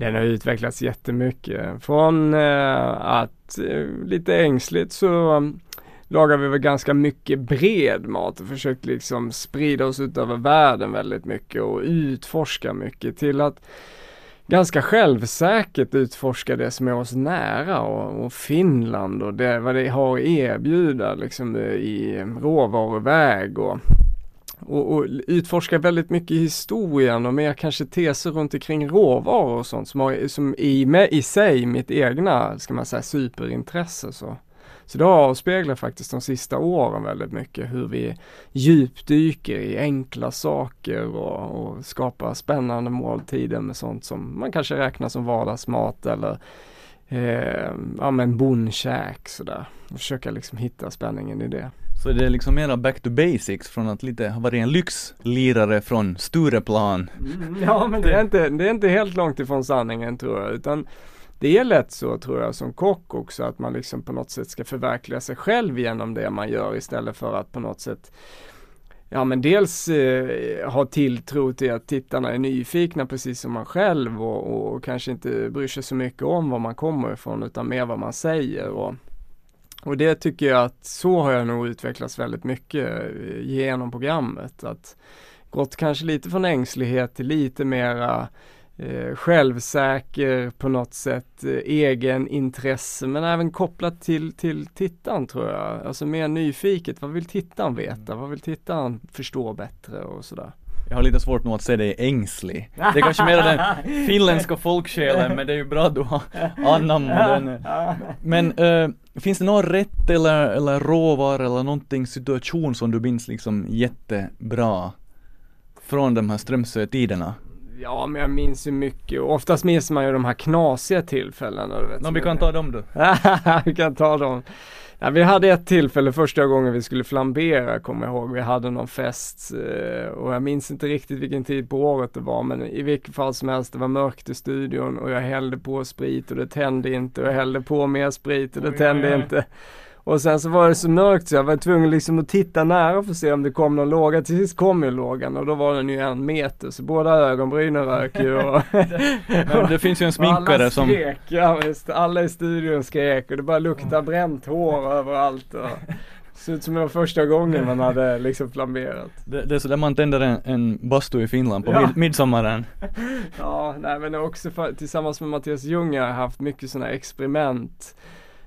Den har utvecklats jättemycket. Från eh, att eh, lite ängsligt så um, lagar vi väl ganska mycket bred mat och försökt liksom sprida oss ut över världen väldigt mycket och utforska mycket till att ganska självsäkert utforska det som är oss nära och, och Finland och det, vad det har att erbjuda liksom eh, i råvaruväg och och, och utforska väldigt mycket historien och mer kanske teser runt omkring råvaror och sånt som, har, som i, med, i sig mitt egna, ska man säga, superintresse. Så. Så det avspeglar faktiskt de sista åren väldigt mycket hur vi djupdyker i enkla saker och, och skapar spännande måltider med sånt som man kanske räknar som vardagsmat eller eh, ja men bondkäk sådär. Försöka liksom hitta spänningen i det. Så det är liksom mera back to basics från att lite ha varit en lyxlirare från Stureplan. Mm, ja men det är, inte, det är inte helt långt ifrån sanningen tror jag utan det är lätt så tror jag som kock också att man liksom på något sätt ska förverkliga sig själv genom det man gör istället för att på något sätt Ja men dels eh, ha tilltro till att tittarna är nyfikna precis som man själv och, och, kanske inte bryr sig så mycket om var man kommer ifrån utan mer vad man säger. Och, och det tycker jag att så har jag nog utvecklats väldigt mycket eh, genom programmet. Att gått kanske lite från ängslighet till lite mera eh, självsäker på något sätt, eh, egen intresse men även kopplat till, till tittaren tror jag. Alltså mer nyfiket, vad vill tittaren veta? Vad vill tittaren förstå bättre och sådär. Jag har lite svårt nog att se dig ängslig. Det är kanske mer den finländska folksjälen men det är ju bra att du har anammat den. Men äh, finns det någon rätt eller, eller råvara eller någonting situation som du minns liksom jättebra från de här Strömsö-tiderna? Ja, men jag minns ju mycket och oftast minns man ju de här knasiga tillfällena. Du vet, no, vi kan ta dem då. vi kan ta dem. Ja, vi hade ett tillfälle första gången vi skulle flambera, kommer jag ihåg. Vi hade någon fest eh, och jag minns inte riktigt vilken tid på året det var, men i vilket fall som helst, det var mörkt i studion och jag hällde på sprit och det tände inte och jag hällde på mer sprit och det tände inte. Och sen så var det så mörkt så jag var tvungen liksom att titta nära för att se om det kom någon låga. Till sist kom ju lågan och då var den ju en meter så båda ögonbrynen rök ju. Och Men det finns ju en sminkare som... Alla skrek, ja visst. Alla i studion skrek och det bara luktade bränt hår överallt. Och... Det såg ut som det var första gången man hade liksom flamberat. Det, det är så där man tänder en, en bastu i Finland på ja. mid, midsommaren. ja, nej men också för, tillsammans med Mattias Ljung har jag haft mycket sådana experiment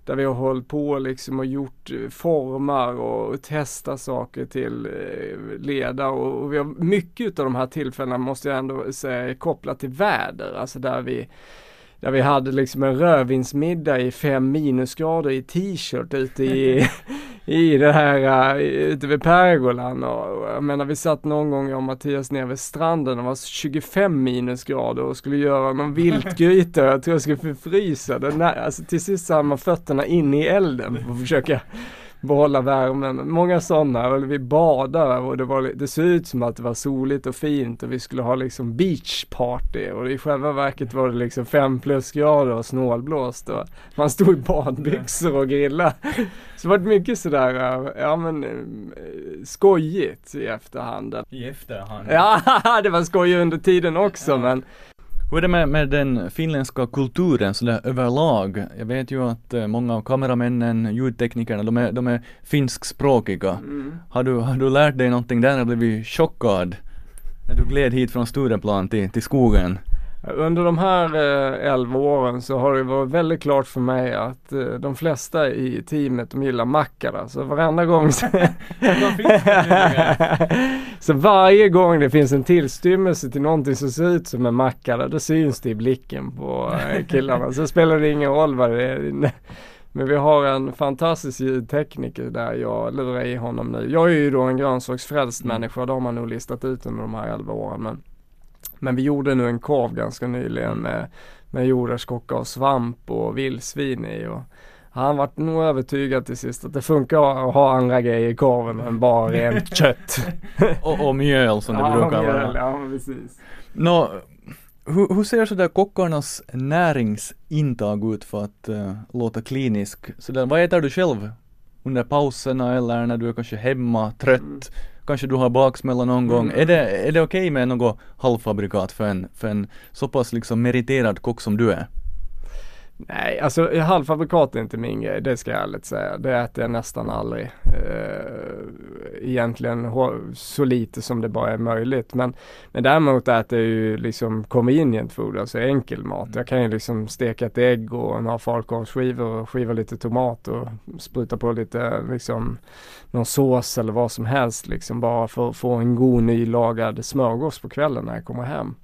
där vi har hållit på liksom och gjort eh, formar och testat saker till eh, leda och, och vi har mycket av de här tillfällena måste jag ändå säga kopplat till väder, alltså där vi där vi hade liksom en rödvinsmiddag i fem minusgrader i t-shirt ute i, i det här, uh, ute vid pergolan och jag menar vi satt någon gång jag och Mattias nere vid stranden och var 25 minusgrader och skulle göra någon viltgryta jag tror jag skulle förfrysa den. Alltså till sist så hade man fötterna inne i elden för att försöka behålla värmen. Många sådana, vi badade och det, var, det såg ut som att det var soligt och fint och vi skulle ha liksom beachparty och i själva verket var det liksom fem plusgrader och snålblåst och man stod i badbyxor och grillade. Så det var mycket sådär, ja men eh, skojigt i efterhand. I efterhand? Ja, det var skoj under tiden också ja. men hur är det med, med den finländska kulturen sådär överlag? Jag vet ju att eh, många av kameramännen, ljudteknikerna, de är, de är finskspråkiga. Mm. Har, du, har du lärt dig någonting där eller blivit chockad? När du gled hit från Stureplan till, till skogen? Under de här eh, 11 åren så har det varit väldigt klart för mig att eh, de flesta i teamet de gillar mackara. Så varenda gång så, så varje gång det finns en tillstymmelse till någonting som ser ut som en mackara då syns det i blicken på eh, killarna. Så spelar det ingen roll vad det är. Men vi har en fantastisk ljudtekniker där jag lurar i honom nu. Jag är ju då en grönsaksfrälst mm. människa, det har man nog listat ut under de här 11 åren. Men men vi gjorde nu en korv ganska nyligen mm. med, med jordärtskocka och svamp och vildsvin i. Och han var nog övertygad till sist att det funkar att ha andra grejer i korven än bara rent kött. och, och mjöl som det ja, brukar mjöl, vara. Ja, precis. Nå, hur, hur ser sådär kockarnas näringsintag ut för att uh, låta klinisk? Sådär, vad äter du själv under pauserna eller när du är kanske hemma trött? Mm. Kanske du har baksmälla någon gång. Mm. Är det, är det okej med något halvfabrikat för en, för en så pass liksom meriterad kock som du är? Nej, alltså halvfabrikat är inte min grej, det ska jag ärligt säga. Det äter jag nästan aldrig. Eh, egentligen så lite som det bara är möjligt. Men, men däremot äter jag ju liksom convenient food, alltså enkel mat. Jag kan ju liksom steka ett ägg och några falukorvsskivor och skiva lite tomat och spruta på lite liksom någon sås eller vad som helst liksom bara för att få en god nylagad smörgås på kvällen när jag kommer hem.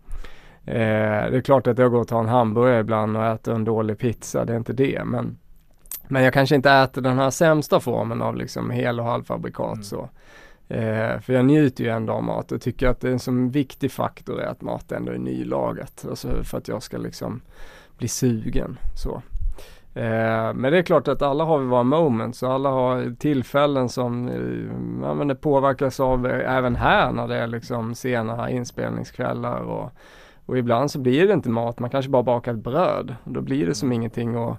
Eh, det är klart att jag går och tar en hamburgare ibland och äter en dålig pizza, det är inte det. Men, men jag kanske inte äter den här sämsta formen av liksom hel och halvfabrikat Mm. så. Eh, för jag njuter ju ändå av mat och tycker att det är en sån viktig faktor är att mat ändå är nylagat. Alltså för att jag ska liksom bli sugen så. Eh, men det är klart att alla har vi våra moments och alla har tillfällen som eh, ja, men det påverkas av även här när det är liksom sena inspelningskvällar och och ibland så blir det inte mat, man kanske bara bakar ett bröd. Och då blir det som ingenting att,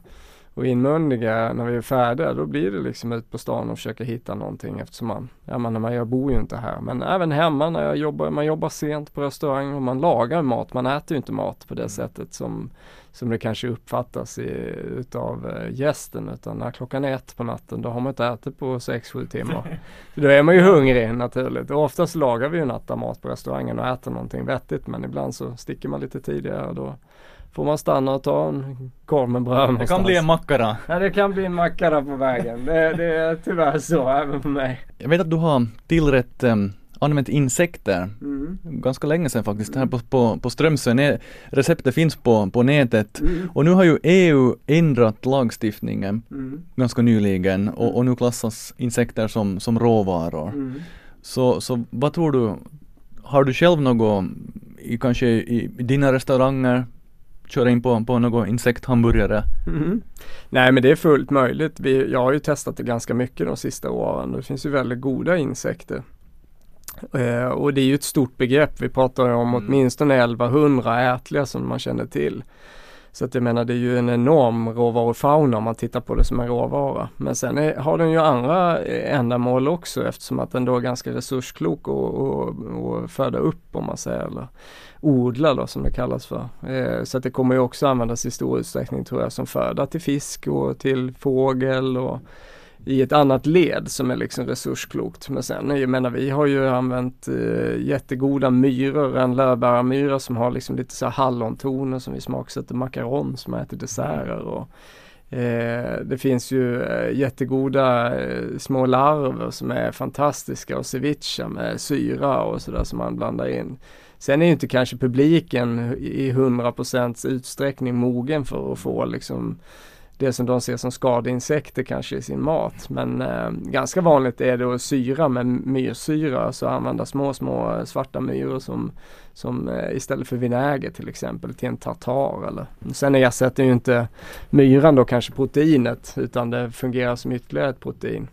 att inmundiga när vi är färdiga. Då blir det liksom ut på stan och försöka hitta någonting eftersom man, ja men jag bor ju inte här. Men även hemma när jag jobbar, man jobbar sent på restaurang och man lagar mat. Man äter ju inte mat på det sättet som, som det kanske uppfattas i, utav eh, gästen. Utan när klockan är ett på natten då har man inte ätit på 6-7 timmar. Då är man ju hungrig naturligt och oftast lagar vi ju nattamat på restaurangen och äter någonting vettigt men ibland så sticker man lite tidigare och då får man stanna och ta en korv med bröd Det någonstans. kan bli en mackara. Ja det kan bli en mackara på vägen. Det, det är tyvärr så även för mig. Jag vet att du har tillrätt um, använt insekter Mm. ganska länge sedan faktiskt här på, på, på Strömsö. Receptet finns på, på nätet. Mm. Och nu har ju EU ändrat lagstiftningen Mm. ganska nyligen och, och nu klassas insekter som, som råvaror. Mm. Så, så vad tror du, har du själv något, i, kanske i, i dina restauranger, köra in på, på någon insekthamburgare? Mhm. Nej men det är fullt möjligt. Vi, jag har ju testat det ganska mycket de sista åren. Det finns ju väldigt goda insekter. Eh, och det är ju ett stort begrepp. Vi pratar ju om Mm. åtminstone 1100 ätliga som man känner till. Så att jag menar det är ju en enorm råvarufauna om man tittar på det som en råvara. Men sen är, har den ju andra eh, ändamål också eftersom att den då är ganska resursklok och, och, och föda upp om man säger. Eller odla då som det kallas för. Eh, så att det kommer ju också användas i stor utsträckning tror jag som föda till fisk och till fågel och i ett annat led som är liksom resursklokt. Men sen, jag menar vi har ju använt eh, jättegoda myror, en lövbärarmyra som har liksom lite så här hallontoner som vi smaksätter macaron som äter desserter och Eh, det finns ju eh, jättegoda eh, små larver som är fantastiska och ceviche med syra och sådär som man blandar in. Sen är ju inte kanske publiken i 100% utsträckning mogen för att få liksom det som de ser som skadeinsekter kanske i sin mat. Men eh, ganska vanligt är det att syra med myrsyra, alltså använda små, små eh, svarta myror som, som eh, istället för vinäger till exempel till en tartar. Eller. Sen ersätter ju inte myran då kanske proteinet utan det fungerar som ytterligare ett protein.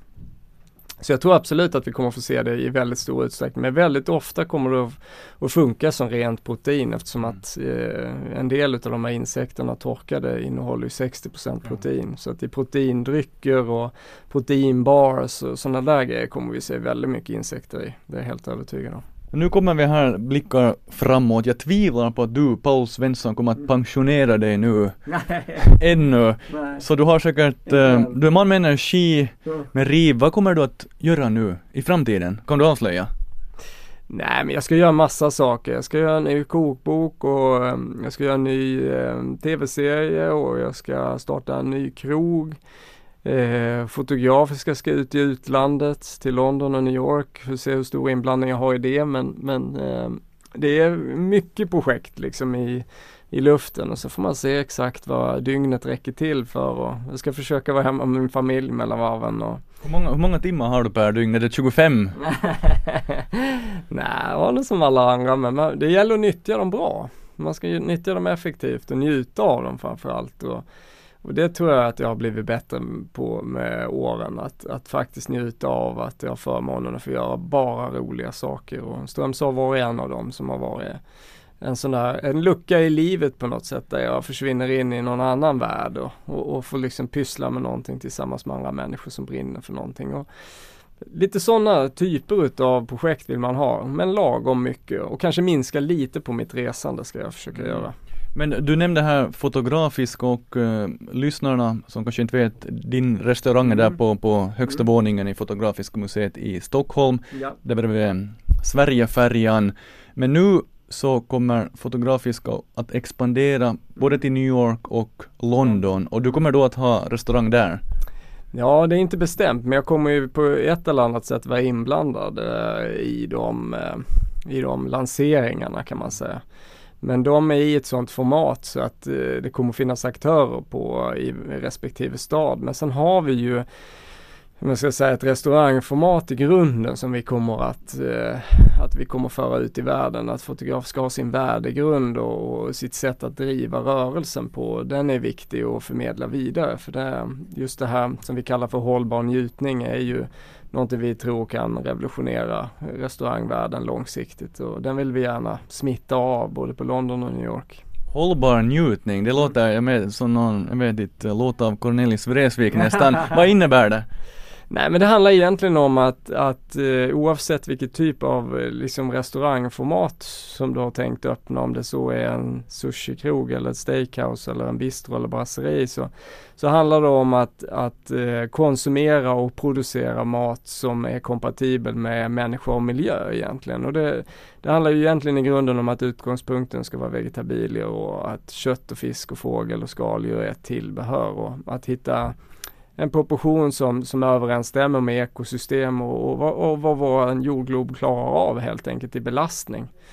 Så jag tror absolut att vi kommer få se det i väldigt stor utsträckning. Men väldigt ofta kommer det att, funka som rent protein eftersom att eh, en del av de här insekterna torkade innehåller ju 60% protein. Så att i proteindrycker och proteinbars och sådana där grejer kommer vi se väldigt mycket insekter i. Det är jag helt övertygad om. Nu kommer vi här blickar framåt. Jag tvivlar på att du, Paul Svensson, kommer att pensionera dig nu ännu. Så du har säkert, eh, du är man med energi, med riv. Vad kommer du att göra nu i framtiden? Kan du avslöja? Nej men jag ska göra massa saker. Jag ska göra en ny kokbok och um, jag ska göra en ny um, tv-serie och jag ska starta en ny krog. Eh, fotografiska ska ut i utlandet till London och New York. Får se hur stor inblandning jag har i det men, men eh, det är mycket projekt liksom i, i luften och så får man se exakt vad dygnet räcker till för och jag ska försöka vara hemma med min familj mellan varven och Hur många, hur många timmar har du per dygn? Är det 25? Nej, ja, det är som alla andra men det gäller att nyttja dem bra. Man ska nyttja dem effektivt och njuta av dem framförallt. Och, och det tror jag att jag har blivit bättre på med åren. Att, att faktiskt njuta av att jag har förmånen att få göra bara roliga saker. Och Strömsholm var en av dem som har varit en sån där, en lucka i livet på något sätt där jag försvinner in i någon annan värld och, och, och får liksom pyssla med någonting tillsammans med andra människor som brinner för någonting. Och Lite sådana typer utav projekt vill man ha, men lagom mycket och kanske minska lite på mitt resande ska jag försöka mm. göra. Men du nämnde här fotografisk och uh, lyssnarna som kanske inte vet, din restaurang är där mm. på, på högsta mm. våningen i Fotografiska museet i Stockholm. Ja. Där bredvid Sverigefärjan. Men nu så kommer Fotografiska att expandera både till New York och London och du kommer då att ha restaurang där? Ja, det är inte bestämt men jag kommer ju på ett eller annat sätt vara inblandad eh, i, de, eh, i de lanseringarna kan man säga. Men de är i ett sådant format så att eh, det kommer finnas aktörer på i respektive stad. Men sen har vi ju om jag ska säga ett restaurangformat i grunden som vi kommer att, eh, att vi kommer föra ut i världen. Att fotograf ska ha sin värdegrund och, och, sitt sätt att driva rörelsen på. Den är viktig att förmedla vidare för det, just det här som vi kallar för hållbar njutning är ju någonting vi tror kan revolutionera restaurangvärlden långsiktigt och den vill vi gärna smitta av både på London och New York. Hållbar njutning, det låter, jag med, som någon, jag vet inte, låt av Cornelis Vreeswijk nästan. Vad innebär det? Nej men det handlar egentligen om att, att eh, oavsett vilket typ av eh, liksom restaurangformat som du har tänkt öppna, om det så är en sushikrog eller ett steakhouse eller en bistro eller brasserie så, så handlar det om att, att eh, konsumera och producera mat som är kompatibel med människor och miljö egentligen. Och det, det handlar ju egentligen i grunden om att utgångspunkten ska vara vegetabilier och att kött och fisk och fågel och skaldjur är ett tillbehör och att hitta en proportion som, som överensstämmer med ekosystem och, och, och vad vår jordglob klarar av helt enkelt i belastning.